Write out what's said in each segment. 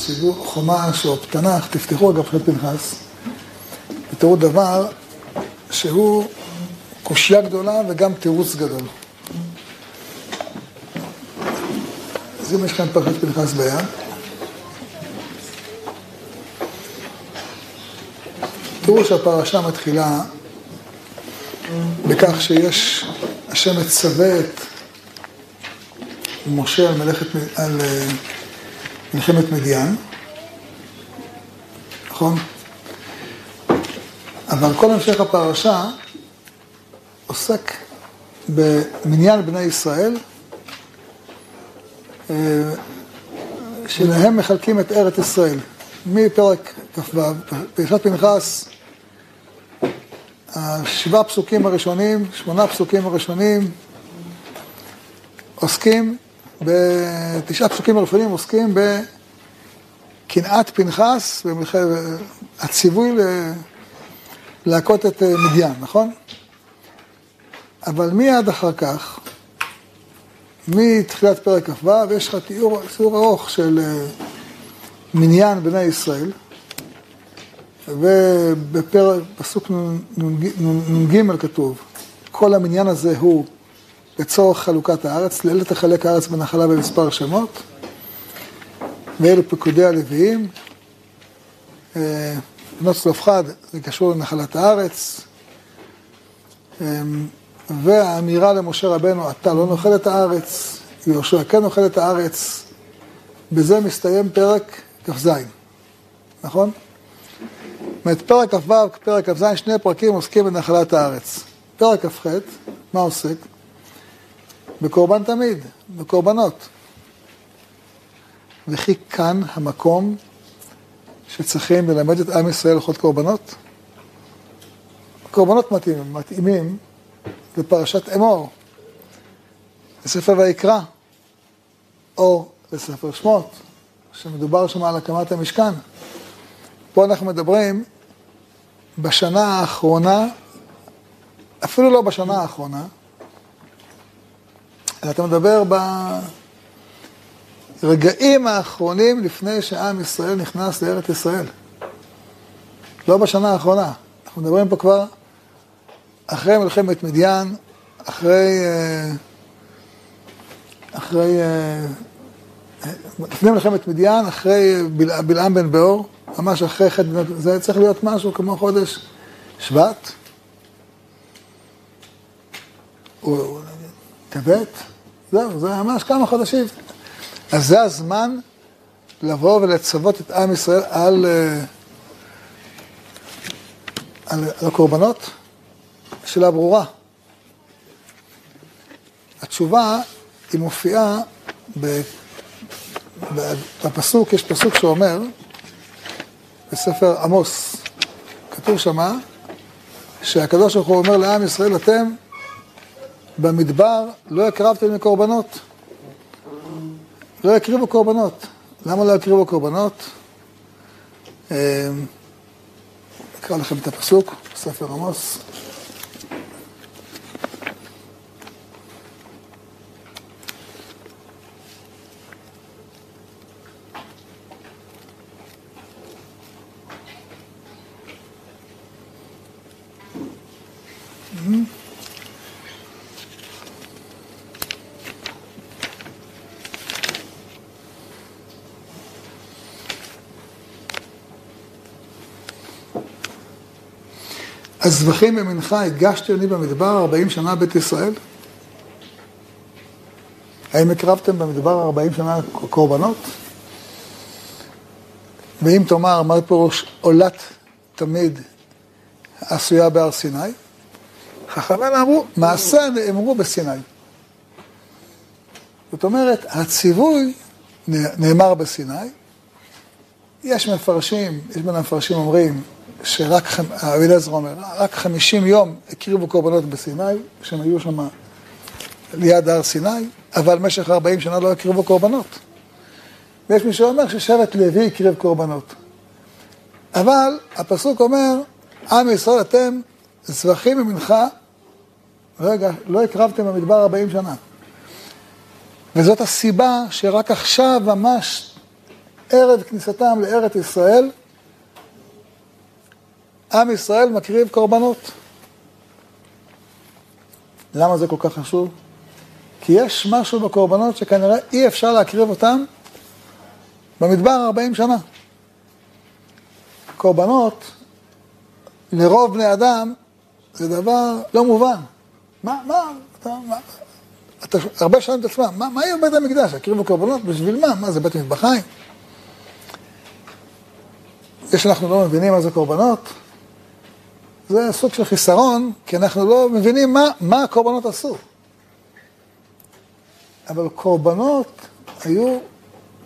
סידור חומש או תנ"ך, תפתחו אגב חטא פנחס, ותראו דבר שהוא קושייה גדולה וגם תירוץ גדול. אז אם יש כאן פרשת פנחס ביד, תראו שהפרשה מתחילה בכך שיש, השם מצווה את משה על, מלאכת, על אה, מלחמת מדיין, נכון? אבל כל המשך הפרשה עוסק במניין בני ישראל, אה, שלהם מחלקים את ארץ ישראל. מפרק כ"ו, פרשת פנחס, השבעה פסוקים הראשונים, שמונה פסוקים הראשונים, עוסקים, בתשעה פסוקים הראשונים עוסקים בקנאת פנחס, הציווי להכות את אה, מדיין, נכון? אבל מיד אחר כך, מתחילת פרק כ"ו, יש לך תיאור, תיאור ארוך של אה, מניין בני ישראל, ובפסוק נ"ג כתוב, כל המניין הזה הוא לצורך חלוקת הארץ, לאלה תחלק הארץ בנחלה במספר שמות, ואלו פקודי הלוויים. אה, בנות צלופחד זה קשור לנחלת הארץ, אה, והאמירה למשה רבנו, אתה לא נאכל את הארץ, יהושע כן נאכל את הארץ, בזה מסתיים פרק כ"ז, נכון? זאת אומרת, פרק כ"ו, פרק כ"ז, שני פרקים עוסקים בנחלת הארץ. פרק כ"ח, מה עוסק? בקורבן תמיד, בקורבנות. וכי כאן המקום שצריכים ללמד את עם ישראל הלכות קורבנות? קורבנות מתאימים, מתאימים לפרשת אמור, לספר ויקרא, או לספר שמות, שמדובר שם על הקמת המשכן. פה אנחנו מדברים בשנה האחרונה, אפילו לא בשנה האחרונה, אלא אתה מדבר ברגעים האחרונים לפני שעם ישראל נכנס לארץ ישראל. לא בשנה האחרונה. אנחנו מדברים פה כבר אחרי מלחמת מדיין, אחרי... אה, אחרי... אה, לפני מלחמת מדיין, אחרי בלעם בן באור, ממש אחרי חטא, זה צריך להיות משהו כמו חודש שבט. או טבת, זהו, זה ממש כמה חודשים. אז זה הזמן לבוא ולצוות את עם ישראל על, אה, על, על הקורבנות. שאלה ברורה. התשובה היא מופיעה ב, בפסוק, יש פסוק שאומר, בספר עמוס, כתוב שמה, שהקדוש ברוך הוא אומר לעם ישראל, אתם במדבר לא הקרבתם מקורבנות. לא יקריבו קורבנות. למה לא יקריבו קורבנות? אה, אקרא לכם את הפסוק, בספר עמוס. הזבחים ממנחה הגשתי אני במדבר ארבעים שנה בית ישראל? האם הקרבתם במדבר ארבעים שנה קורבנות? ואם תאמר, מה פירוש עולת תמיד עשויה בהר סיני? חכמינו אמרו, מעשה נאמרו בסיני. זאת אומרת, הציווי נאמר בסיני. יש מפרשים, יש בין המפרשים אומרים, שרק, הרבי עזרא אומר, רק חמישים יום הקריבו קורבנות בסיני, כשהם היו שם ליד הר סיני, אבל במשך ארבעים שנה לא הקריבו קורבנות. ויש מי שאומר ששבט לוי הקריב קורבנות. אבל הפסוק אומר, עם ישראל אתם זבחים ממנחה, רגע, לא הקרבתם במדבר ארבעים שנה. וזאת הסיבה שרק עכשיו ממש ערב כניסתם לארץ ישראל, עם ישראל מקריב קורבנות. למה זה כל כך חשוב? כי יש משהו בקורבנות שכנראה אי אפשר להקריב אותם במדבר 40 שנה. קורבנות, לרוב בני אדם, זה דבר לא מובן. מה, מה, אתה, מה, אתה הרבה שואלים את עצמם, מה, מה יהיה בבית המקדש? הקריבו קורבנות? בשביל מה? מה זה בית מטבחיים? זה שאנחנו לא מבינים מה זה קורבנות, זה סוג של חיסרון, כי אנחנו לא מבינים מה, מה הקורבנות עשו. אבל קורבנות היו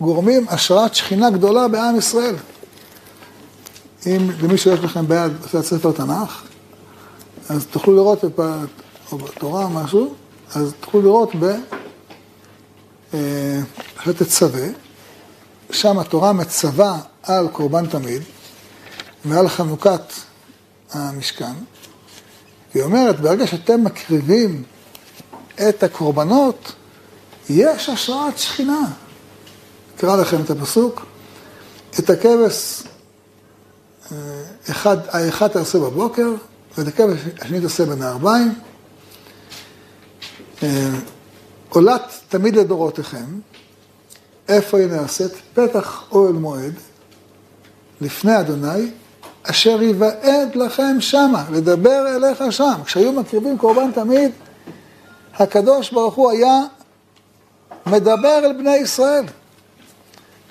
גורמים השראת שכינה גדולה בעם ישראל. אם למישהו יש לכם ביד עושה ספר תנ"ך, אז תוכלו לראות, או בתורה או משהו, אז תוכלו לראות בחטא אה, צווה, שם התורה מצווה על קורבן תמיד ועל חנוכת המשכן. היא אומרת, ברגע שאתם מקריבים את הקורבנות, יש השראת שכינה. אקרא לכם את הפסוק. את הכבש אה, אחד, האחד תעשה בבוקר, ואת הכבש השני תעשה בין הערביים. אה, עולת תמיד לדורותיכם, איפה היא נעשית? פתח אוהל מועד, לפני אדוני, אשר יוועד לכם שמה, לדבר אליך שם. כשהיו מקריבים קורבן תמיד, הקדוש ברוך הוא היה מדבר אל בני ישראל.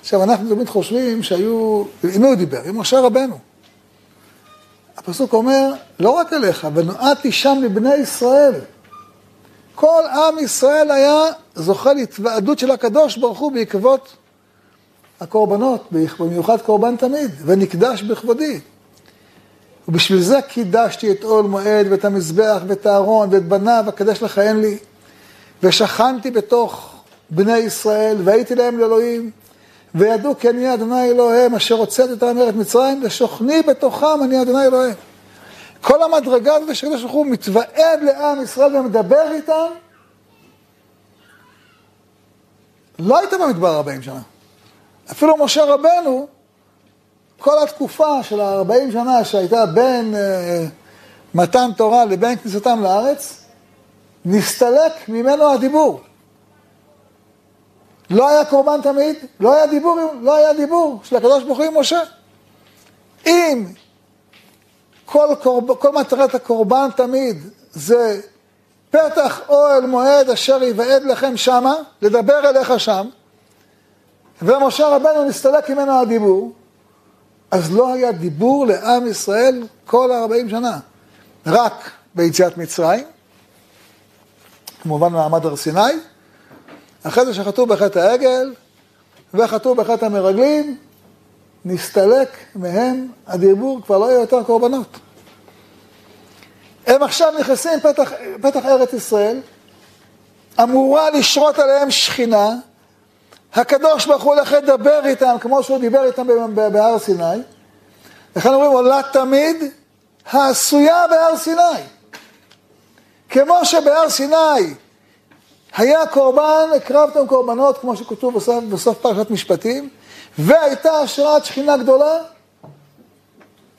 עכשיו, אנחנו תמיד חושבים שהיו, עם מי הוא דיבר? עם משה רבנו. הפסוק אומר, לא רק אליך, ונועדתי שם לבני ישראל. כל עם ישראל היה זוכה להתוועדות של הקדוש ברוך הוא בעקבות הקורבנות, במיוחד קורבן תמיד, ונקדש בכבודי. ובשביל זה קידשתי את עול מועד ואת המזבח ואת הארון ואת בניו, אקדש לך אין לי. ושכנתי בתוך בני ישראל, והייתי להם לאלוהים, וידעו כי אני אדוני אלוהיהם, אשר הוצאת אותם מארץ מצרים, ושוכני בתוכם אני אדוני אלוהיהם. כל המדרגה הזאת שקדוש ברוך הוא מתוועד לעם ישראל ומדבר איתם, לא הייתה במדבר 40 שנה. אפילו משה רבנו, כל התקופה של ה-40 שנה שהייתה בין uh, מתן תורה לבין כניסתם לארץ, נסתלק ממנו הדיבור. לא היה קורבן תמיד, לא היה דיבור, לא היה דיבור של הקדוש ברוך הוא עם משה. אם כל, קורב, כל מטרת הקורבן תמיד זה פתח אוהל מועד אשר יוועד לכם שמה, לדבר אליך שם, ומשה רבנו נסתלק ממנו הדיבור, אז לא היה דיבור לעם ישראל כל ה-40 שנה, רק ביציאת מצרים, כמובן מעמד הר סיני, אחרי זה שחטאו בחטא העגל וחטאו בחטא המרגלים, נסתלק מהם הדיבור, כבר לא יהיו יותר קורבנות. הם עכשיו נכנסים פתח, פתח ארץ ישראל, אמורה לשרות עליהם שכינה, הקדוש ברוך הוא הולך לדבר איתם כמו שהוא דיבר איתם בהר סיני, לכן אומרים עולה תמיד העשויה בהר סיני. כמו שבהר סיני היה קורבן, הקרבתם קורבנות, כמו שכתוב בסוף, בסוף פרשת משפטים, והייתה השראת שכינה גדולה,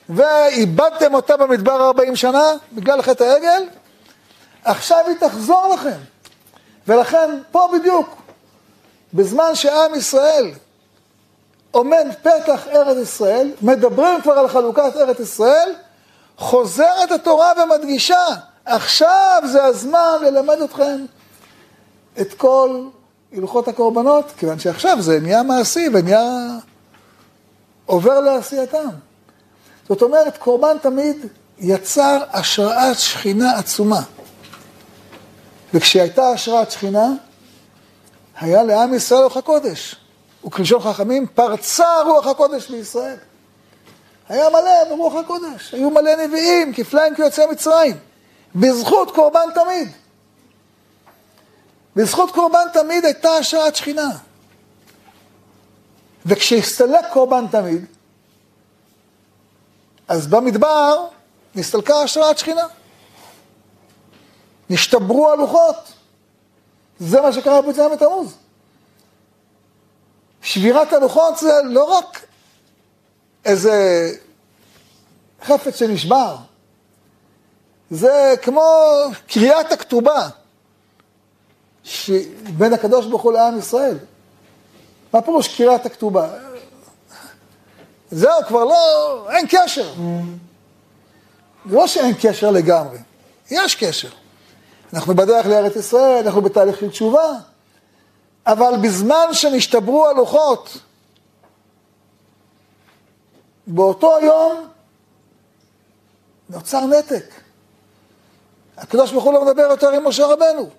ואיבדתם אותה במדבר 40 שנה, בגלל חטא העגל, עכשיו היא תחזור לכם. ולכן, פה בדיוק, בזמן שעם ישראל עומד פתח ארץ ישראל, מדברים כבר על חלוקת ארץ ישראל, חוזרת התורה ומדגישה, עכשיו זה הזמן ללמד אתכם את כל הלכות הקורבנות, כיוון שעכשיו זה נהיה מעשי ונהיה עובר לעשייתם. זאת אומרת, קורבן תמיד יצר השראת שכינה עצומה. וכשהייתה השראת שכינה, היה לעם ישראל רוח הקודש. וכלשון חכמים, פרצה רוח הקודש בישראל. היה מלא ברוח הקודש, היו מלא נביאים, כפליים כיוצאי מצרים, בזכות קורבן תמיד. בזכות קורבן תמיד הייתה השראת שכינה. וכשהסתלק קורבן תמיד, אז במדבר נסתלקה השראת שכינה. נשתברו הלוחות. זה מה שקרה בי"ז בתמוז. שבירת הלוחות זה לא רק איזה חפץ שנשבר, זה כמו קריאת הכתובה בין הקדוש ברוך הוא לעם ישראל. מה פירוש קריאת הכתובה? זהו, כבר לא, אין קשר. זה לא שאין קשר לגמרי, יש קשר. אנחנו בדרך לארץ ישראל, אנחנו בתהליך של תשובה, אבל בזמן שנשתברו הלוחות, באותו יום נוצר נתק. הקדוש ברוך הוא לא מדבר יותר עם משה רבנו, הוא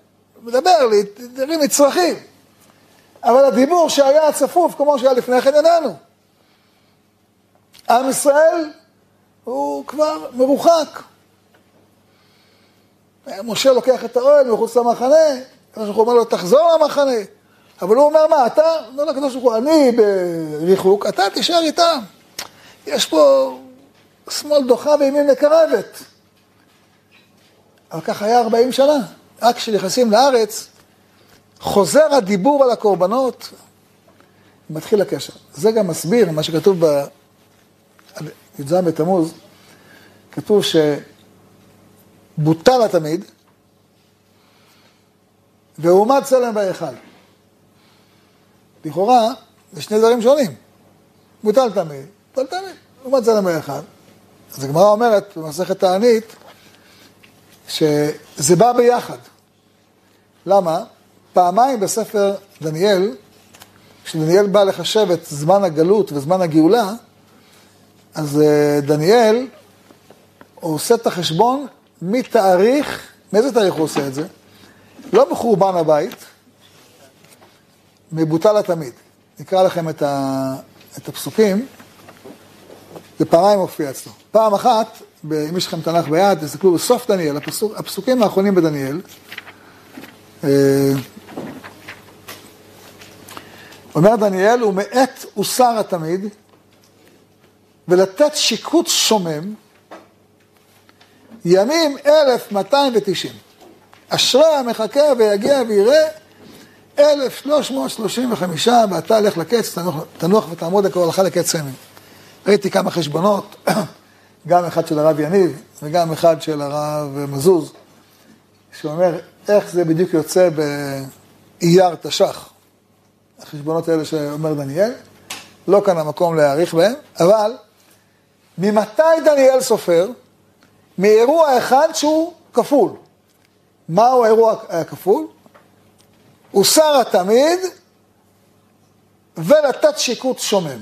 מדבר לדברים נצרכים. אבל הדיבור שהיה צפוף כמו שהיה לפני כן איננו. עם ישראל הוא כבר מרוחק. משה לוקח את האוהל מחוץ למחנה, הקדוש ברוך הוא אומר לו, תחזור למחנה. אבל הוא אומר, מה, אתה, לא לקדוש ברוך הוא, אני בריחוק, אתה תישאר איתם. יש פה שמאל דוחה וימין מקרבת. אבל ככה היה 40 שנה. רק כשנכנסים לארץ, חוזר הדיבור על הקורבנות, מתחיל הקשר. זה גם מסביר מה שכתוב בי"ז בתמוז, כתוב שבוטל התמיד, והועמד צלם בהיכל. לכאורה, זה שני דברים שונים. בוטל תמיד, בוטל תמיד, לעומת צלם בהיכל. אז הגמרא אומרת במסכת תענית, שזה בא ביחד. למה? פעמיים בספר דניאל, כשדניאל בא לחשב את זמן הגלות וזמן הגאולה, אז אה, דניאל עושה את החשבון מתאריך, מאיזה תאריך הוא עושה את זה? לא בחורבן הבית, מבוטל התמיד. נקרא לכם את, ה, את הפסוקים, זה פעמיים מופיע אצלו. פעם אחת, אם יש לכם תנ"ך ביד, תסתכלו בסוף דניאל, הפסוק, הפסוקים האחרונים בדניאל, אה, אומר דניאל, ומעט הוסר התמיד, ולתת שיקוץ שומם, ימים 1290. אשרי המחכה ויגיע ויראה 1335, ואתה לך לקץ, תנוח, תנוח ותעמוד לקורלך לקץ סמל. ראיתי כמה חשבונות, גם אחד של הרב יניב וגם אחד של הרב מזוז, שאומר איך זה בדיוק יוצא באייר תש"ח. החשבונות האלה שאומר דניאל, לא כאן המקום להעריך בהם, אבל ממתי דניאל סופר? מאירוע אחד שהוא כפול. מהו האירוע הכפול? הוסר התמיד ולתת שיקוץ שומם.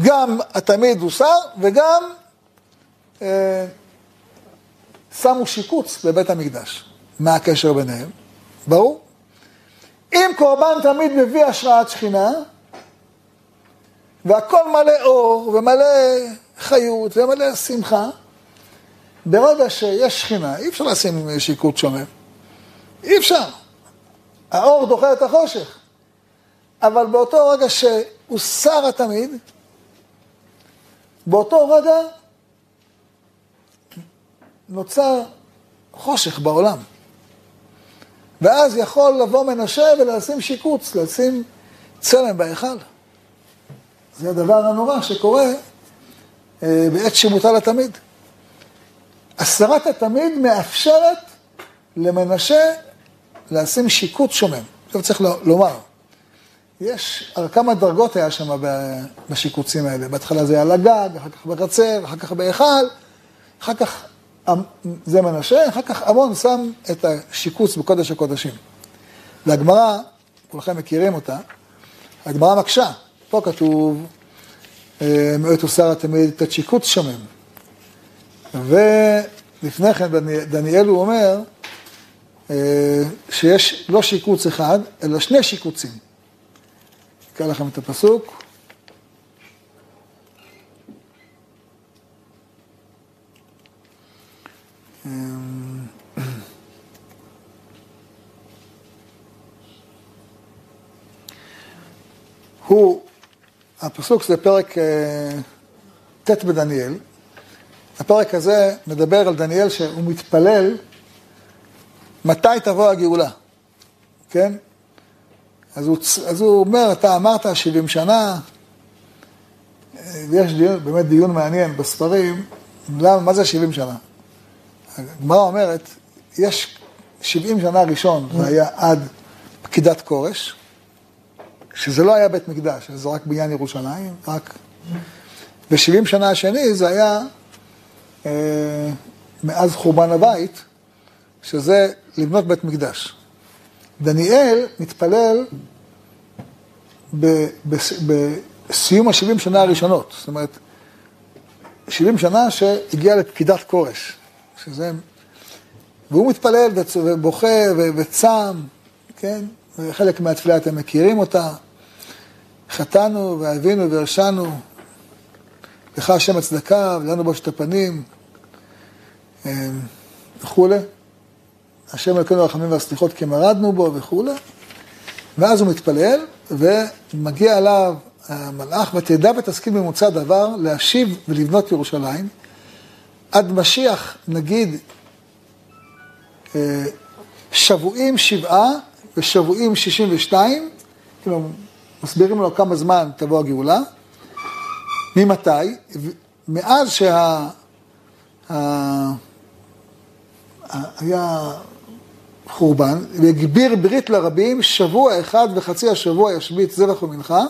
גם התמיד הוסר וגם אה, שמו שיקוץ בבית המקדש. מה הקשר ביניהם? ברור. אם קורבן תמיד מביא השראת שכינה, והכל מלא אור ומלא חיות ומלא שמחה, ברגע שיש שכינה, אי אפשר לשים שיקוט שומם. אי אפשר. האור דוחה את החושך. אבל באותו רגע שהוסר התמיד, באותו רגע נוצר חושך בעולם. ואז יכול לבוא מנשה ולשים שיקוץ, לשים צלם בהיכל. זה הדבר הנורא שקורה בעת שמוטל התמיד. הסרת התמיד מאפשרת למנשה לשים שיקוץ שומם. עכשיו צריך לומר, יש, כמה דרגות היה שם בשיקוצים האלה. בהתחלה זה היה על הגג, אחר כך בחצר, אחר כך בהיכל, אחר כך זה מנשה, אחר כך עמון שם את השיקוץ בקודש הקודשים. והגמרא, כולכם מכירים אותה, הגמרא מקשה, פה כתוב, אה, מאות וסר תמיד את השיקוץ שומם. ולפני כן דניאל הוא אומר אה, שיש לא שיקוץ אחד, אלא שני שיקוצים. אקרא לכם את הפסוק. הוא, הפסוק זה פרק אה, ט' בדניאל. הפרק הזה מדבר על דניאל שהוא מתפלל מתי תבוא הגאולה, כן? אז הוא, אז הוא אומר, אתה אמרת 70 שנה, ויש דיון, באמת דיון מעניין בספרים, למה, מה זה 70 שנה? הגמרא אומרת, יש 70 שנה ראשון, זה היה עד פקידת כורש, שזה לא היה בית מקדש, זה רק בניין ירושלים, רק... ו-70 שנה השני זה היה אה, מאז חורבן הבית, שזה לבנות בית מקדש. דניאל מתפלל ב, ב, בסיום ה-70 שנה הראשונות, זאת אומרת, 70 שנה שהגיע לפקידת כורש, שזה... והוא מתפלל ובוכה וצם, כן? וחלק מהתפילה אתם מכירים אותה. חטאנו ואבינו והרשענו, לך השם הצדקה ולנו בושת הפנים אה, וכולי. השם אלוקינו הרחמים והסליחות כי מרדנו בו וכולי. ואז הוא מתפלל ומגיע אליו המלאך, ותדע ותשכיל ממוצא דבר להשיב ולבנות ירושלים. עד משיח נגיד אה, שבועים שבעה ושבועים שישים ושתיים, מסבירים לו כמה זמן תבוא הגאולה. ממתי? מאז שה... היה חורבן, והגביר ברית לרבים, שבוע אחד וחצי השבוע ישבית זבח ומנחה,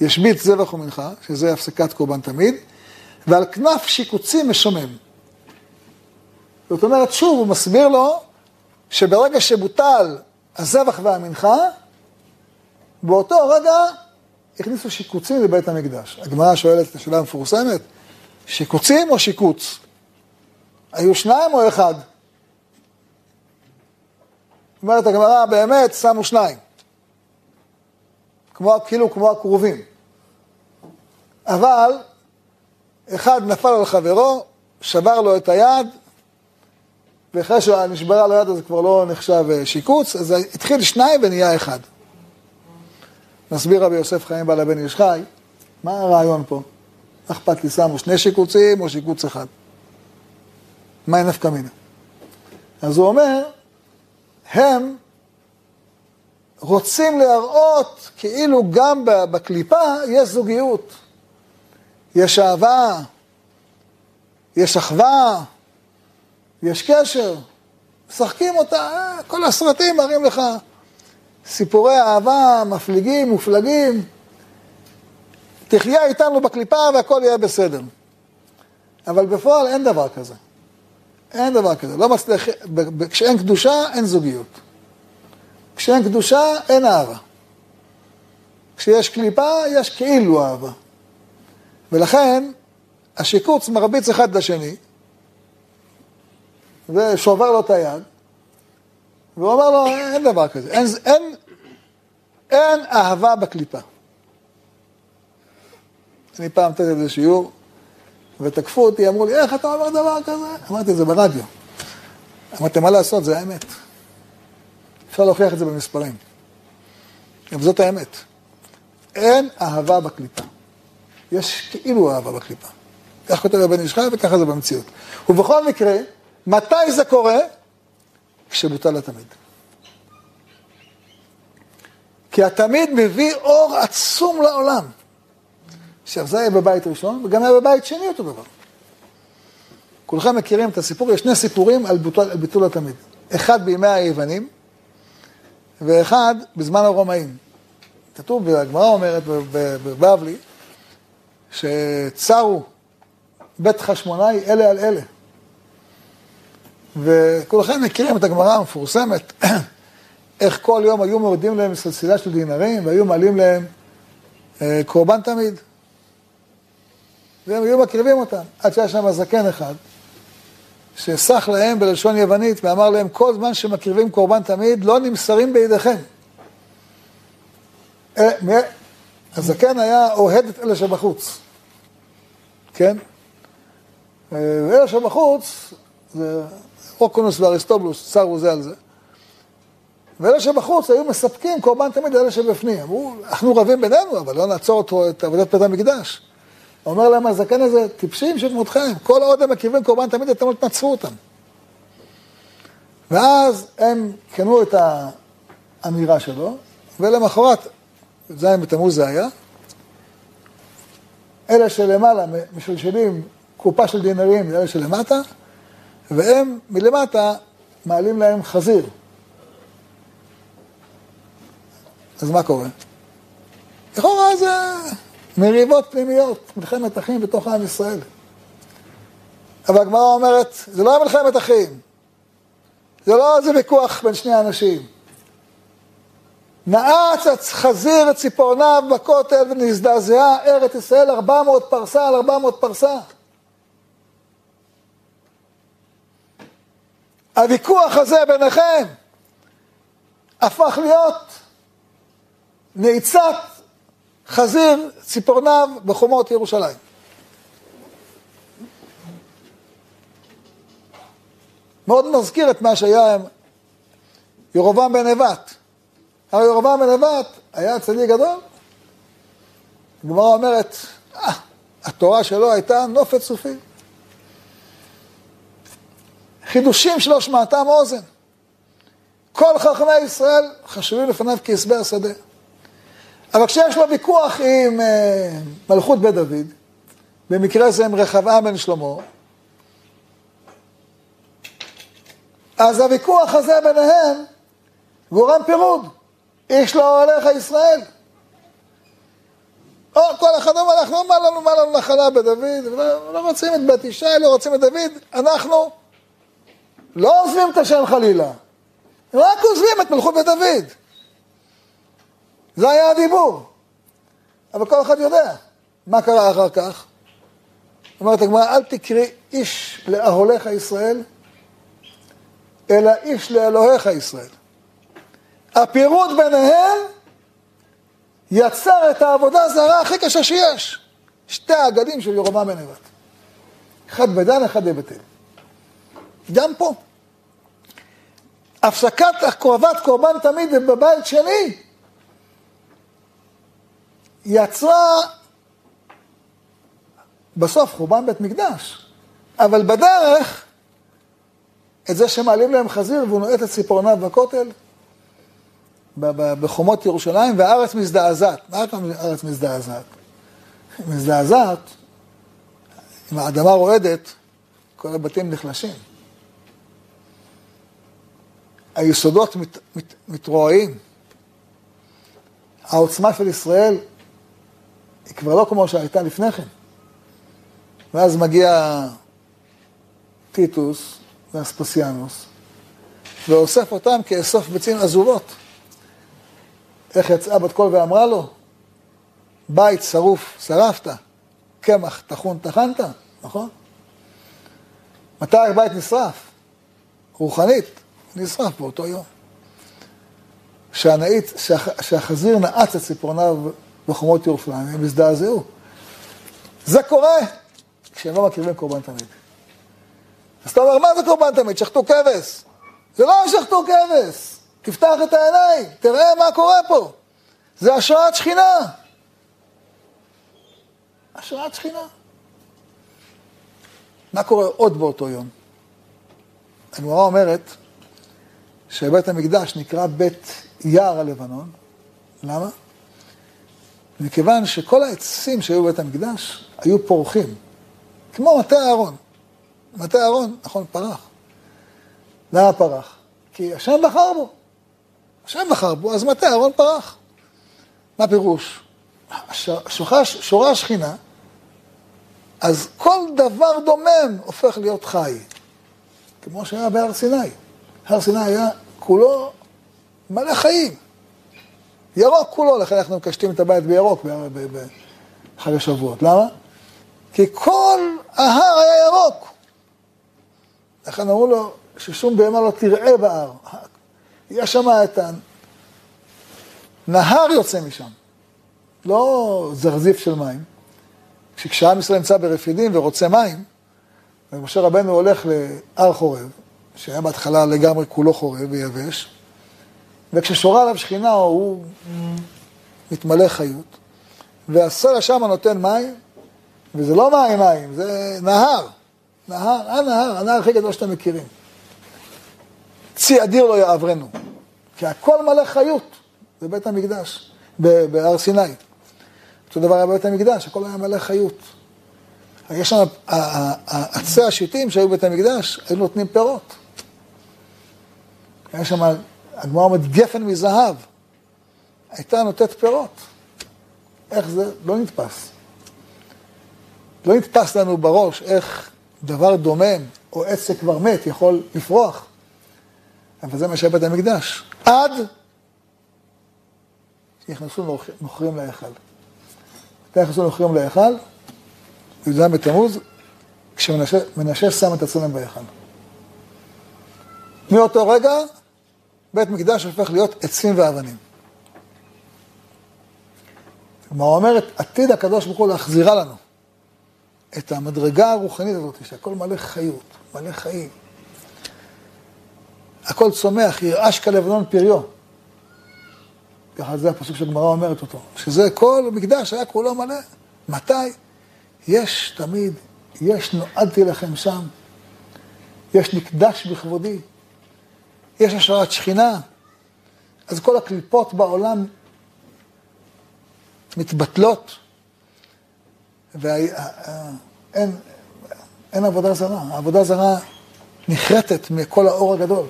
ישבית זבח ומנחה, שזה הפסקת קורבן תמיד, ועל כנף שיקוצים משומם. זאת אומרת, שוב, הוא מסביר לו שברגע שבוטל הזבח והמנחה, באותו רגע הכניסו שיקוצים לבית המקדש. הגמרא שואלת את השאלה המפורסמת, שיקוצים או שיקוץ? היו שניים או אחד? אומרת הגמרא, באמת שמו שניים. כמו, כאילו כמו הכרובים. אבל אחד נפל על חברו, שבר לו את היד, ואחרי שנשברה לו היד אז כבר לא נחשב אה, שיקוץ, אז התחיל שניים ונהיה אחד. מסביר רבי יוסף חיים בעל הבן איש חי, מה הרעיון פה? אכפת לי, שמו שני שיקוצים או שיקוץ אחד? מה נפקא מינה? אז הוא אומר, הם רוצים להראות כאילו גם בקליפה יש זוגיות, יש אהבה, יש אחווה, יש קשר, משחקים אותה, אה, כל הסרטים מראים לך סיפורי אהבה מפליגים, מופלגים. תחיה איתנו בקליפה והכל יהיה בסדר. אבל בפועל אין דבר כזה. אין דבר כזה. לא מצליח, כשאין קדושה, אין זוגיות. כשאין קדושה, אין אהבה. כשיש קליפה, יש כאילו אהבה. ולכן, השיקוץ מרביץ אחד לשני, ושובר לו את היד, והוא אומר לו, אין דבר כזה, אין, אין, אין אהבה בקליפה. אני פעם נתתי איזה שיעור, ותקפו אותי, אמרו לי, איך אתה אומר דבר כזה? אמרתי, זה ברדיו. אמרתי, מה לעשות, זה האמת. אפשר להוכיח את זה במספרים. אבל זאת האמת. אין אהבה בקליפה. יש כאילו אהבה בקליפה. כך כותב הבן איש חי וככה זה במציאות. ובכל מקרה, מתי זה קורה? כשבוטל התמיד. כי התמיד מביא אור עצום לעולם. עכשיו, זה היה בבית ראשון, וגם היה בבית שני אותו דבר. כולכם מכירים את הסיפור, יש שני סיפורים על ביטול, על ביטול התמיד. אחד בימי היוונים, ואחד בזמן הרומאים. כתוב, והגמרא אומרת בבבלי, שצרו בית חשמונאי אלה על אלה. וכולכם מכירים את הגמרא המפורסמת, איך כל יום היו מורידים להם סלסילה של דינרים והיו מעלים להם אה, קורבן תמיד. והם היו מקריבים אותם, עד שהיה שם זקן אחד, שסח להם בלשון יוונית ואמר להם, כל זמן שמקריבים קורבן תמיד, לא נמסרים בידיכם. אה, הזקן היה אוהד את אלה שבחוץ, כן? אה, ואלה שבחוץ, זה אוקונוס ואריסטובלוס, צרו זה על זה. ואלה שבחוץ היו מספקים קורבן תמיד לאלה שבפנים. אמרו, אנחנו רבים בינינו, אבל לא נעצור אותו, את עבודת בית המקדש. אומר להם הזקן הזה, טיפשים שכמותכם, כל עוד הם מקריבים קורבן תמיד, אתם לא תנצחו אותם. ואז הם קנו את האמירה שלו, ולמחרת, ז' בתמוז זה היה, אלה שלמעלה משלשלים קופה של דינרים לאלה שלמטה, והם מלמטה מעלים להם חזיר. אז מה קורה? לכאורה זה מריבות פנימיות, מלחמת אחים בתוך עם ישראל. אבל הגמרא אומרת, זה לא מלחמת אחים, זה לא איזה ויכוח בין שני אנשים. נעץ חזיר את ציפורניו בכותל ונזדעזעה ארץ ישראל 400 פרסה על 400 פרסה. הוויכוח הזה ביניכם הפך להיות נעיצת חזיר ציפורניו בחומות ירושלים. מאוד מזכיר את מה שהיה עם ירובעם בן נבט. הרי ירובעם בן נבט היה צדיק גדול. הגמרא אומרת, אה, התורה שלו הייתה נופת סופי. חידושים שלו שמעתם אוזן. כל חכמי ישראל חשובים לפניו כעשבי השדה. אבל כשיש לו ויכוח עם אה, מלכות בית דוד, במקרה זה עם רחבעם בן שלמה, אז הוויכוח הזה ביניהם גורם פירוד. איש לא הולך לישראל. או, כל אחד אומר, אנחנו, מה לנו, מה לנו נחלה בדוד, לא, לא רוצים את בת ישי, לא רוצים את דוד, אנחנו לא עוזבים את השם חלילה, רק עוזבים את מלכות בית דוד. זה היה הדיבור. אבל כל אחד יודע מה קרה אחר כך. אומרת הגמרא, אל תקראי איש לאהוליך ישראל, אלא איש לאלוהיך ישראל. הפירוד ביניהם יצר את העבודה הזרה הכי קשה שיש. שתי העגלים של ירומם בן נבט. אחד בדן, אחד בבית אל. גם פה. הפסקת הקרבת קורבן תמיד בבית שני יצרה בסוף חורבן בית מקדש, אבל בדרך את זה שמעלים להם חזיר והוא נועט את ציפורניו בכותל, בחומות ירושלים, והארץ מזדעזעת. מה זאת הארץ מזדעזעת? מזדעזעת, אם האדמה רועדת, כל הבתים נחלשים. היסודות מת, מת, מתרועעים. העוצמה של ישראל היא כבר לא כמו שהייתה לפני כן. ואז מגיע טיטוס ואספסיאנוס, ואוסף אותם כאסוף ביצים עזובות. איך יצאה בת קול ואמרה לו? בית שרוף שרפת, קמח טחון טחנת, נכון? מתי הבית נשרף? רוחנית, נשרף באותו יום. שהנאית, שהח, שהחזיר נעץ את ציפורניו בחומות ירושלים, הם הזדעזעו. זה קורה כשהם לא מקריבים קורבן תמיד. אז אתה אומר, מה זה קורבן תמיד? שחטו כבש. זה לא שחטו כבש. תפתח את העיניים, תראה מה קורה פה. זה השראת שכינה. השראת שכינה. מה קורה עוד באותו יום? הגמרא אומרת שבית המקדש נקרא בית יער הלבנון. למה? מכיוון שכל העצים שהיו בבית המקדש היו פורחים, כמו מטה אהרון. מטה אהרון, נכון, פרח. למה פרח? כי השם בחר בו. השם בחר בו, אז מטה אהרון פרח. מה פירוש? שורה השכינה, אז כל דבר דומם הופך להיות חי, כמו שהיה בהר סיני. הר סיני היה כולו מלא חיים. ירוק כולו, לכן אנחנו מקשטים את הבית בירוק בחג השבועות. למה? כי כל ההר היה ירוק. לכן אמרו לו ששום בהמה לא תראה בהר. יש שם את הנהר יוצא משם, לא זרזיף של מים. כשעם ישראל נמצא ברפידים ורוצה מים, ומשה רבנו הולך להר חורב, שהיה בהתחלה לגמרי כולו חורב ויבש, וכששורה עליו שכינה הוא מתמלא חיות, והסלע שם נותן מים, וזה לא מים מים, זה נהר, נהר, הנהר, הנהר הכי גדול שאתם מכירים. צי אדיר לא יעברנו, כי הכל מלא חיות, זה בית המקדש, בהר סיני. אותו דבר היה בבית המקדש, הכל היה מלא חיות. יש שם, עצי השיטים שהיו בבית המקדש, היו נותנים פירות. היה שם, הגמרא אומרת, גפן מזהב, הייתה נותנת פירות. איך זה? לא נתפס. לא נתפס לנו בראש איך דבר דומם או עץ שכבר מת יכול לפרוח. אבל זה מה שהיה בית המקדש. עד שנכנסו נוכרים להיכל. מתי נכנסו נוכרים להיכל? י"ז בתמוז, כשמנשה שם את הצלם בהיכל. מאותו רגע, בית מקדש הופך להיות עצים ואבנים. כלומר, אומרת, עתיד הקדוש ברוך הוא להחזירה לנו את המדרגה הרוחנית הזאת, שהכל מלא חיות, מלא חיים. הכל צומח, ירעש כלבנון פריו. ככה זה הפסוק שהגמרא אומרת אותו. שזה כל מקדש היה כולו מלא. מתי? יש תמיד, יש נועדתי לכם שם, יש נקדש בכבודי, יש השראת שכינה, אז כל הקליפות בעולם מתבטלות, ואין אין עבודה זרה. העבודה זרה נחרטת מכל האור הגדול.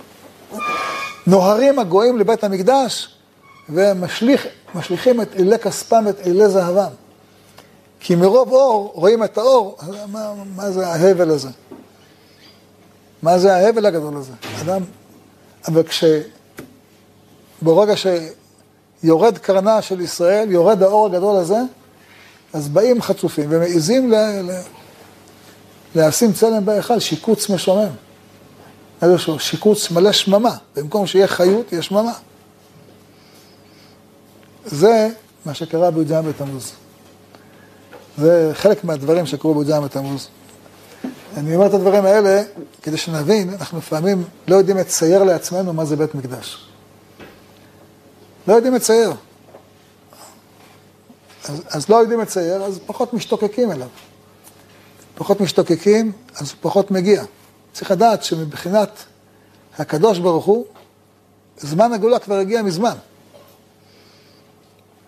נוהרים הגויים לבית המקדש ומשליכים את אלי כספם ואת אלי זהבם. כי מרוב אור רואים את האור, מה, מה זה ההבל הזה? מה זה ההבל הגדול הזה? אדם, אבל כש... ברגע שיורד קרנה של ישראל, יורד האור הגדול הזה, אז באים חצופים ומעיזים ל... ל... לשים צלם בהיכל, שיקוץ משומם. איזשהו שיקוץ מלא שממה, במקום שיהיה חיות, יש שממה. זה מה שקרה בי"ז בתמוז. זה חלק מהדברים שקרו בי"ז בתמוז. אני אומר את הדברים האלה כדי שנבין, אנחנו לפעמים לא יודעים לצייר לעצמנו מה זה בית מקדש. לא יודעים לצייר. אז, אז לא יודעים לצייר, אז פחות משתוקקים אליו. פחות משתוקקים, אז פחות מגיע. צריך לדעת שמבחינת הקדוש ברוך הוא, זמן הגאולה כבר הגיע מזמן.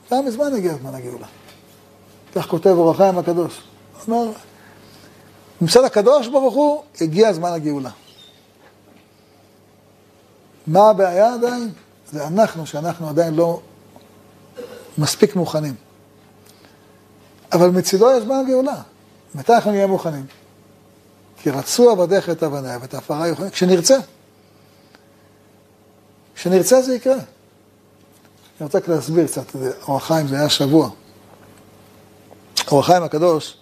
כבר מזמן הגיע זמן הגאולה. כך כותב אור החיים הקדוש. הוא אומר, מצד הקדוש ברוך הוא, הגיע זמן הגאולה. מה הבעיה עדיין? זה אנחנו, שאנחנו עדיין לא מספיק מוכנים. אבל מצידו יש זמן הגאולה. מתי אנחנו נהיה מוכנים? כי רצו עבדיך את אבניה ואת העפרה יוכלו, כשנרצה. כשנרצה זה יקרה. אני רוצה רק להסביר קצת, אור החיים זה היה שבוע. אור החיים הקדוש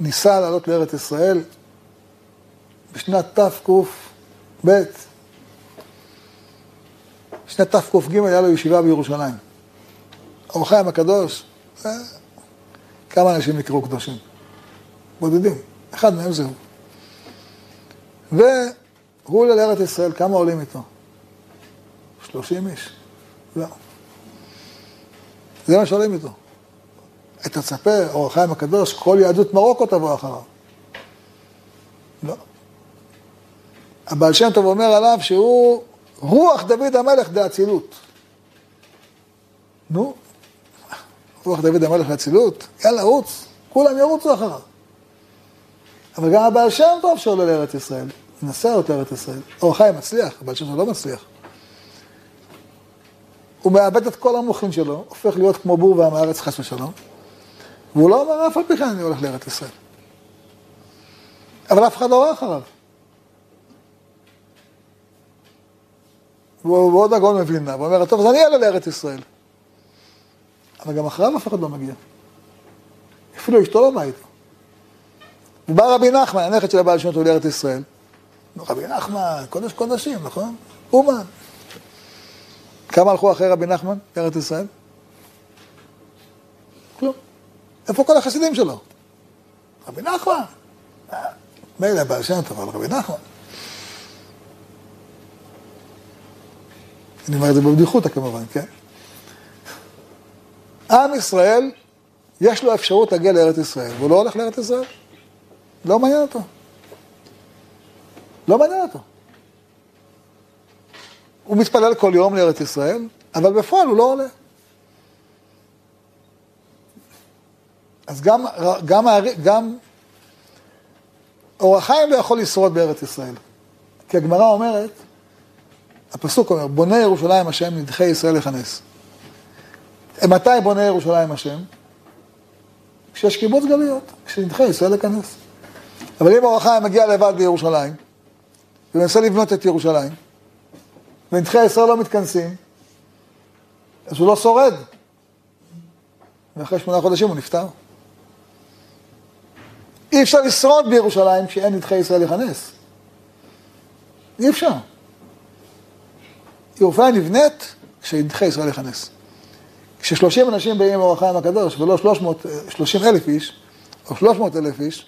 ניסה לעלות לארץ ישראל בשנת תק"ב. בשנת תק"ג היה לו ישיבה בירושלים. אור החיים הקדוש, אה, כמה אנשים נקראו קדושים? בודדים. אחד מהם זהו. והוא עולה לארץ ישראל, כמה עולים איתו? שלושים איש? לא. זה מה שעולים איתו. את הצפה, אור החיים הקדוש, כל יהדות מרוקו תבוא אחריו. לא. הבעל שם טוב אומר עליו שהוא רוח דוד המלך דאצילות. נו, רוח דוד המלך לאצילות, יאללה, רוץ, כולם ירוצו אחריו. אבל גם הבעל שם טוב שעולה לארץ ישראל, מנסה לעלות לארץ ישראל. אור החיים מצליח, הבעל שם טוב לא מצליח. הוא מאבד את כל המוחין שלו, הופך להיות כמו בור ועם הארץ חס ושלום. והוא לא אומר, אף על פי כן אני הולך לארץ ישראל. אבל אף אחד לא ראה אחריו. והוא עוד הגאון מווילנה, והוא אומר, טוב, אז אני אעלה לארץ ישראל. אבל גם אחריו אף אחד לא מגיע. אפילו אשתו לא איתו. ובא רבי נחמן, הנכד של הבעל שם טוב לארץ ישראל. רבי נחמן, קודש קודשים, נכון? אומן. כמה הלכו אחרי רבי נחמן לארץ ישראל? כלום. איפה כל החסידים שלו? רבי נחמן. מילא הבעל שם טוב, אבל רבי נחמן. אני אומר את זה בבדיחותא כמובן, כן? עם ישראל, יש לו אפשרות להגיע לארץ ישראל, והוא לא הולך לארץ ישראל. לא מעניין אותו. לא מעניין אותו. הוא מתפלל כל יום לארץ ישראל, אבל בפועל הוא לא עולה. אז גם, גם, גם אור החיים לא יכול לשרוד בארץ ישראל. כי הגמרא אומרת, הפסוק אומר, בונה ירושלים השם, נדחי ישראל לכנס. מתי בונה ירושלים השם? כשיש קיבוץ גלויות, כשנדחה ישראל לכנס. אבל אם אור החיים מגיע לבד בירושלים, ומנסה לבנות את ירושלים, ונדחי ישראל לא מתכנסים, אז הוא לא שורד. ואחרי שמונה חודשים הוא נפטר. אי אפשר לשרוד בירושלים כשאין נדחי ישראל לכנס. אי אפשר. ירושלים נבנית כשנדחי ישראל לכנס. כששלושים אנשים באים עם אור החיים הקדוש, ולא שלוש מאות, שלושים אלף איש, או שלוש מאות אלף איש,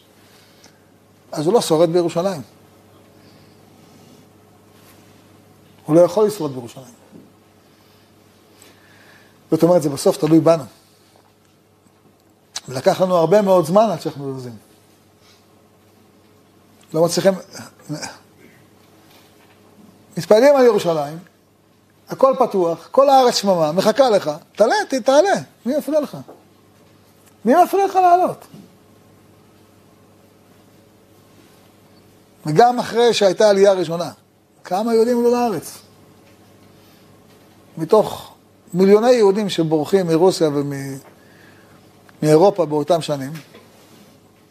אז הוא לא שורד בירושלים. הוא לא יכול לשרוד בירושלים. זאת אומרת, זה בסוף תלוי בנו. ולקח לנו הרבה מאוד זמן עד שאנחנו זזים. לא מצליחים... מתפעלים על ירושלים, הכל פתוח, כל הארץ שממה, מחכה לך, תעלה, תעלה, מי יפריע לך? מי מפריע לך לעלות? וגם אחרי שהייתה עלייה ראשונה, כמה יהודים עלו לארץ? מתוך מיליוני יהודים שבורחים מרוסיה ומאירופה באותם שנים,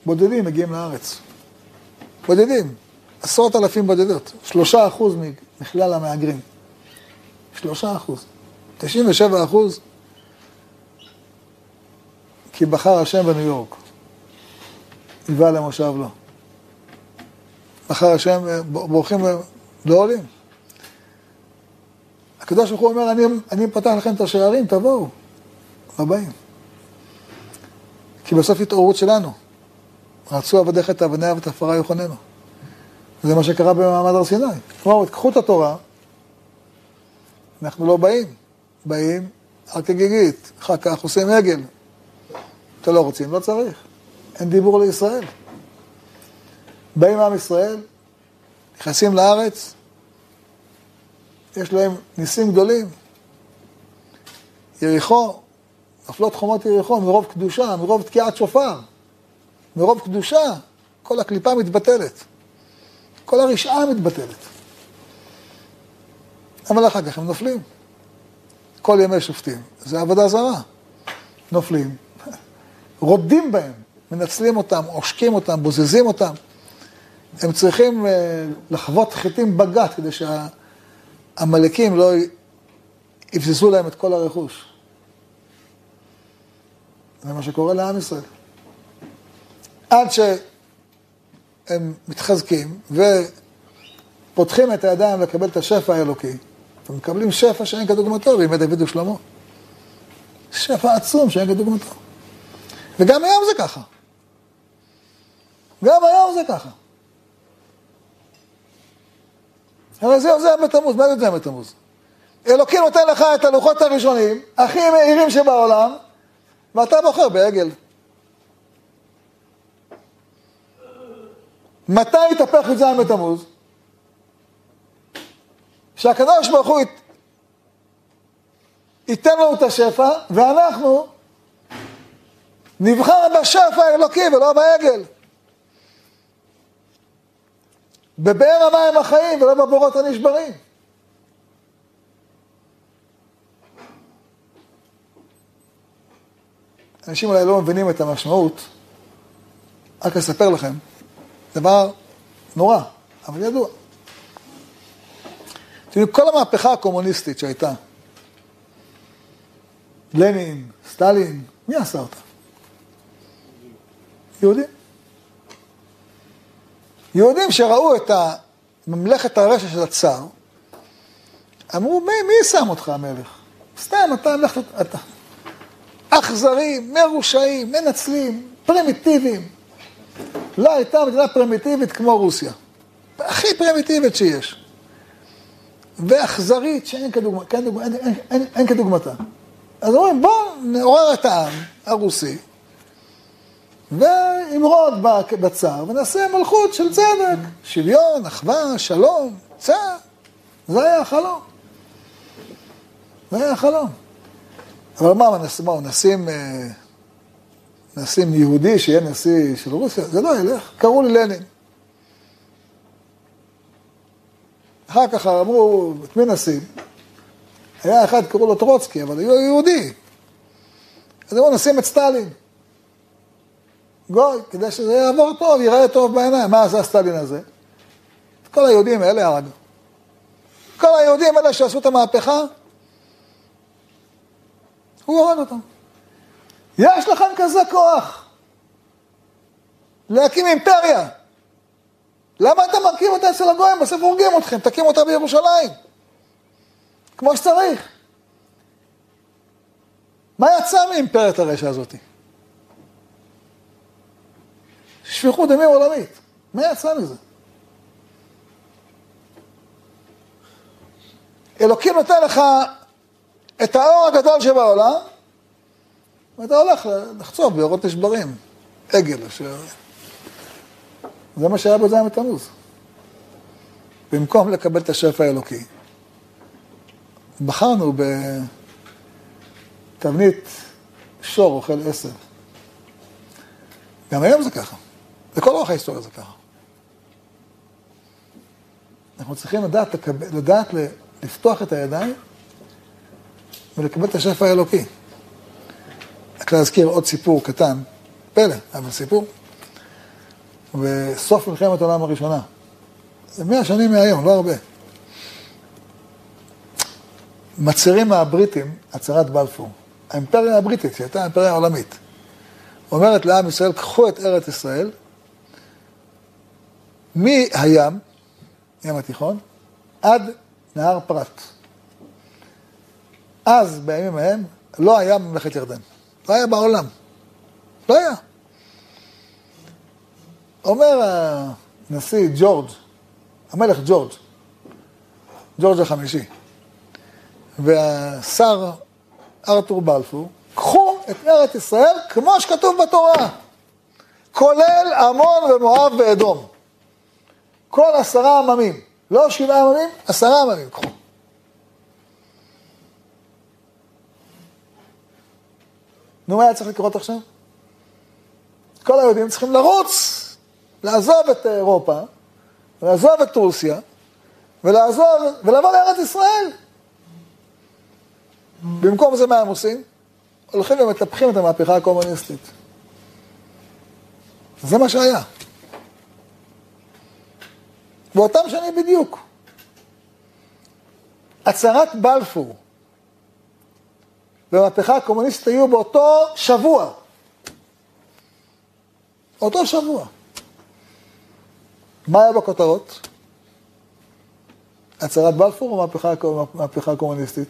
בודדים מגיעים לארץ. בודדים, עשרות אלפים בודדות, שלושה אחוז מכלל המהגרים. שלושה אחוז. תשעים ושבע אחוז כי בחר השם בניו יורק. היווה למושב לו. בחר השם, בורחים, לא עולים. הקדוש ברוך הוא אומר, אני, אני פתח לכם את השערים, תבואו. לא באים. כי בסוף התעוררות שלנו. רצו עבדיך את אבניה ואת עפרה יוחננו. זה מה שקרה במעמד הר סיני. כלומר, קחו את התורה, אנחנו לא באים. באים רק כגיגית, אחר כך עושים עגל. אתם לא רוצים, לא צריך. אין דיבור לישראל. באים עם ישראל, נכנסים לארץ, יש להם ניסים גדולים. יריחו, נפלות חומות יריחו מרוב קדושה, מרוב תקיעת שופר, מרוב קדושה, כל הקליפה מתבטלת. כל הרשעה מתבטלת. אבל אחר כך הם נופלים. כל ימי שופטים. זה עבודה זרה. נופלים, רודים בהם, מנצלים אותם, עושקים אותם, בוזזים אותם. הם צריכים אה, לחוות חיטים בגת כדי שהעמלקים לא יבזזו להם את כל הרכוש. זה מה שקורה לעם ישראל. עד שהם מתחזקים ופותחים את הידיים לקבל את השפע האלוקי, ומקבלים שפע שאין כדוגמתו בימי דוד ושלמה. שפע עצום שאין כדוגמתו. וגם היום זה ככה. גם היום זה ככה. הרי זה י"ז בתמוז, מה זה י"ז בתמוז? אלוקים נותן לך את הלוחות הראשונים, הכי מהירים שבעולם, ואתה בוחר בעגל. מתי יתהפך י"ז בתמוז? שהקדוש ברוך הוא ייתן לנו את השפע, ואנחנו נבחר בשפע האלוקי ולא בעגל. בבאר המים החיים ולא בבורות הנשברים. אנשים אולי לא מבינים את המשמעות, רק אספר לכם, דבר נורא, אבל ידוע. תראו, כל המהפכה הקומוניסטית שהייתה, לנין, סטלין, מי עשה אותה? יהודים. יהודים שראו את ממלכת הרשע של הצאר, אמרו, מי, מי שם אותך המלך? סתם, אתה מלכת, אתה אכזרים, מרושעים, מנצלים, פרימיטיביים. לא הייתה מדינה פרימיטיבית כמו רוסיה. הכי פרימיטיבית שיש. ואכזרית שאין כדוגמה, כן, דוגמה, אין, אין, אין, אין כדוגמתה. אז אומרים, בואו נעורר את העם הרוסי, ואמרוד בצער, ונעשה מלכות של צדק, שוויון, אחווה, שלום, צער. זה היה החלום. זה היה חלום. אבל מה, נשים, נשים יהודי שיהיה נשיא של רוסיה? זה לא ילך. קראו לי לנין. אחר כך אמרו, את מי נשים? היה אחד, קראו לו טרוצקי, אבל הוא יהודי. אז אמרו, נשים את סטלין. גוי, כדי שזה יעבור טוב, ייראה טוב בעיניים. מה עשה סטלין הזה? את כל היהודים האלה הרגו. כל היהודים האלה שעשו את המהפכה, הוא הרג אותם. יש לכם כזה כוח להקים אימפריה. למה אתם מרכיב אותה אצל הגויים? בסוף הורגים אתכם, תקימו אותה בירושלים. כמו שצריך. מה יצא מאימפריית הרשע הזאת? שפיכות דמים עולמית. מה יצא מזה? אלוקים נותן לך את האור הגדול שבעולם, ואתה הולך לחצוב באורות נשברים. עגל, אשר... זה מה שהיה בז' בתמוז. במקום לקבל את השפע האלוקי, בחרנו בתבנית שור אוכל עשר. גם היום זה ככה. לכל אורך ההיסטוריה זה ככה. אנחנו צריכים לדעת, לדעת לפתוח את הידיים ולקבל את השפע האלוקי. רק להזכיר עוד סיפור קטן, פלא, אבל סיפור. בסוף מלחמת העולם הראשונה, זה מאה שנים מהיום, לא הרבה. מצהירים מהבריטים הצהרת בלפור. האימפריה הבריטית, שהייתה האימפריה העולמית, אומרת לעם ישראל, קחו את ארץ ישראל מהים, ים התיכון, עד נהר פרת. אז, בימים ההם, לא היה ממלכת ירדן. לא היה בעולם. לא היה. אומר הנשיא ג'ורג', המלך ג'ורג', ג'ורג' החמישי, והשר ארתור בלפור, קחו את ארץ ישראל כמו שכתוב בתורה, כולל עמון ומואב ואדום. כל עשרה עממים, לא שבעה עממים, עשרה עממים, קחו. נו, מה היה צריך לקרות עכשיו? כל היהודים צריכים לרוץ, לעזוב את אירופה, לעזוב את רוסיה, ולעזוב, ולבוא לארץ ישראל. במקום זה מה הם עושים? הולכים ומטפחים את המהפכה הקומוניסטית. זה מה שהיה. באותם שנים בדיוק. הצהרת בלפור והמהפכה הקומוניסטית היו באותו שבוע. אותו שבוע. מה היה בכותרות? הצהרת בלפור או מהפכה הקומוניסטית?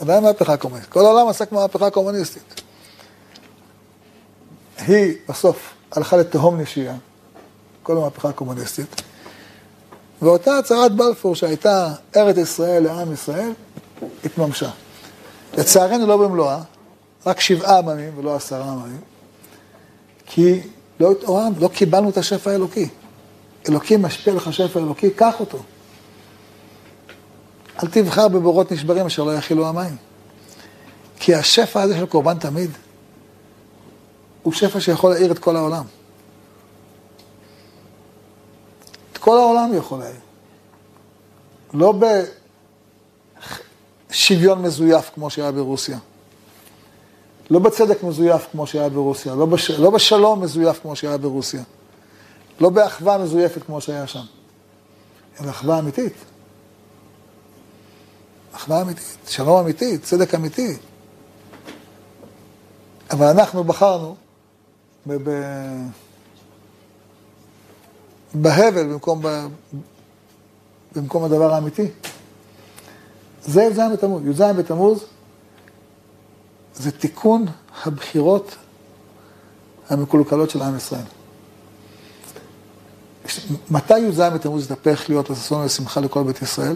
עדיין מהפכה קומוניסטית. כל העולם עסק במהפכה הקומוניסטית. היא בסוף הלכה לתהום נשייה, כל המהפכה הקומוניסטית, ואותה הצהרת בלפור שהייתה ארץ ישראל לעם ישראל, התממשה. לצערנו לא במלואה, רק שבעה עממים ולא עשרה עממים, כי לא התעוררנו, לא קיבלנו את השפע האלוקי. אלוקים משפיע לך שפע אלוקי, קח אותו. אל תבחר בבורות נשברים אשר לא יכילו המים. כי השפע הזה של קורבן תמיד, הוא שפע שיכול להאיר את כל העולם. את כל העולם יכול להאיר. לא בשוויון מזויף כמו שהיה ברוסיה. לא בצדק מזויף כמו שהיה ברוסיה, לא, בש... לא בשלום מזויף כמו שהיה ברוסיה, לא באחווה מזויפת כמו שהיה שם, אלא אחווה אמיתית. אחווה אמיתית, שלום אמיתי, צדק אמיתי. אבל אנחנו בחרנו ב... בהבל במקום, ב... במקום הדבר האמיתי. זה י"ז בתמוז. י"ז בתמוז זה תיקון הבחירות המקולקלות של עם ישראל. מתי י"ז בתמוז יתהפך להיות לששון ושמחה לכל בית ישראל?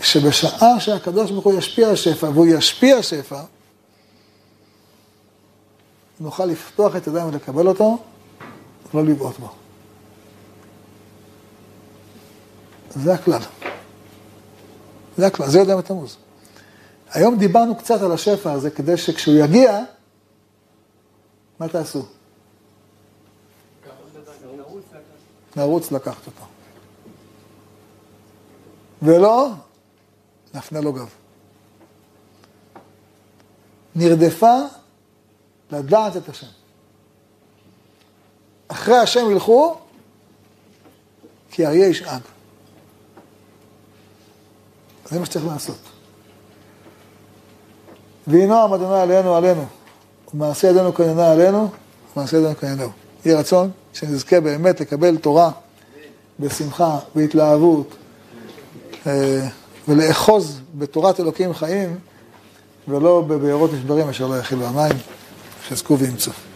שבשעה שהקדוש ברוך הוא ישפיע השפע, והוא ישפיע השפע, נוכל לפתוח את ידיים ולקבל אותו, ולא לבעוט בו. זה הכלל. זה הכלל, זה יודע בתמוז. היום דיברנו קצת על השפע הזה, כדי שכשהוא יגיע, מה תעשו? נרוץ לקחת אותו. ולא, נפנה לו גב. נרדפה לדעת את השם. אחרי השם ילכו, כי אריה ישאג. זה מה שצריך לעשות. ויהי נועם אדוני עלינו עלינו, ומעשה ידינו כננה עלינו, ומעשה ידינו כננהו. יהי רצון שנזכה באמת לקבל תורה בשמחה, בהתלהבות, אה, ולאחוז בתורת אלוקים חיים, ולא בבארות נשברים אשר לא יכילו המים, שיזכו וימצאו.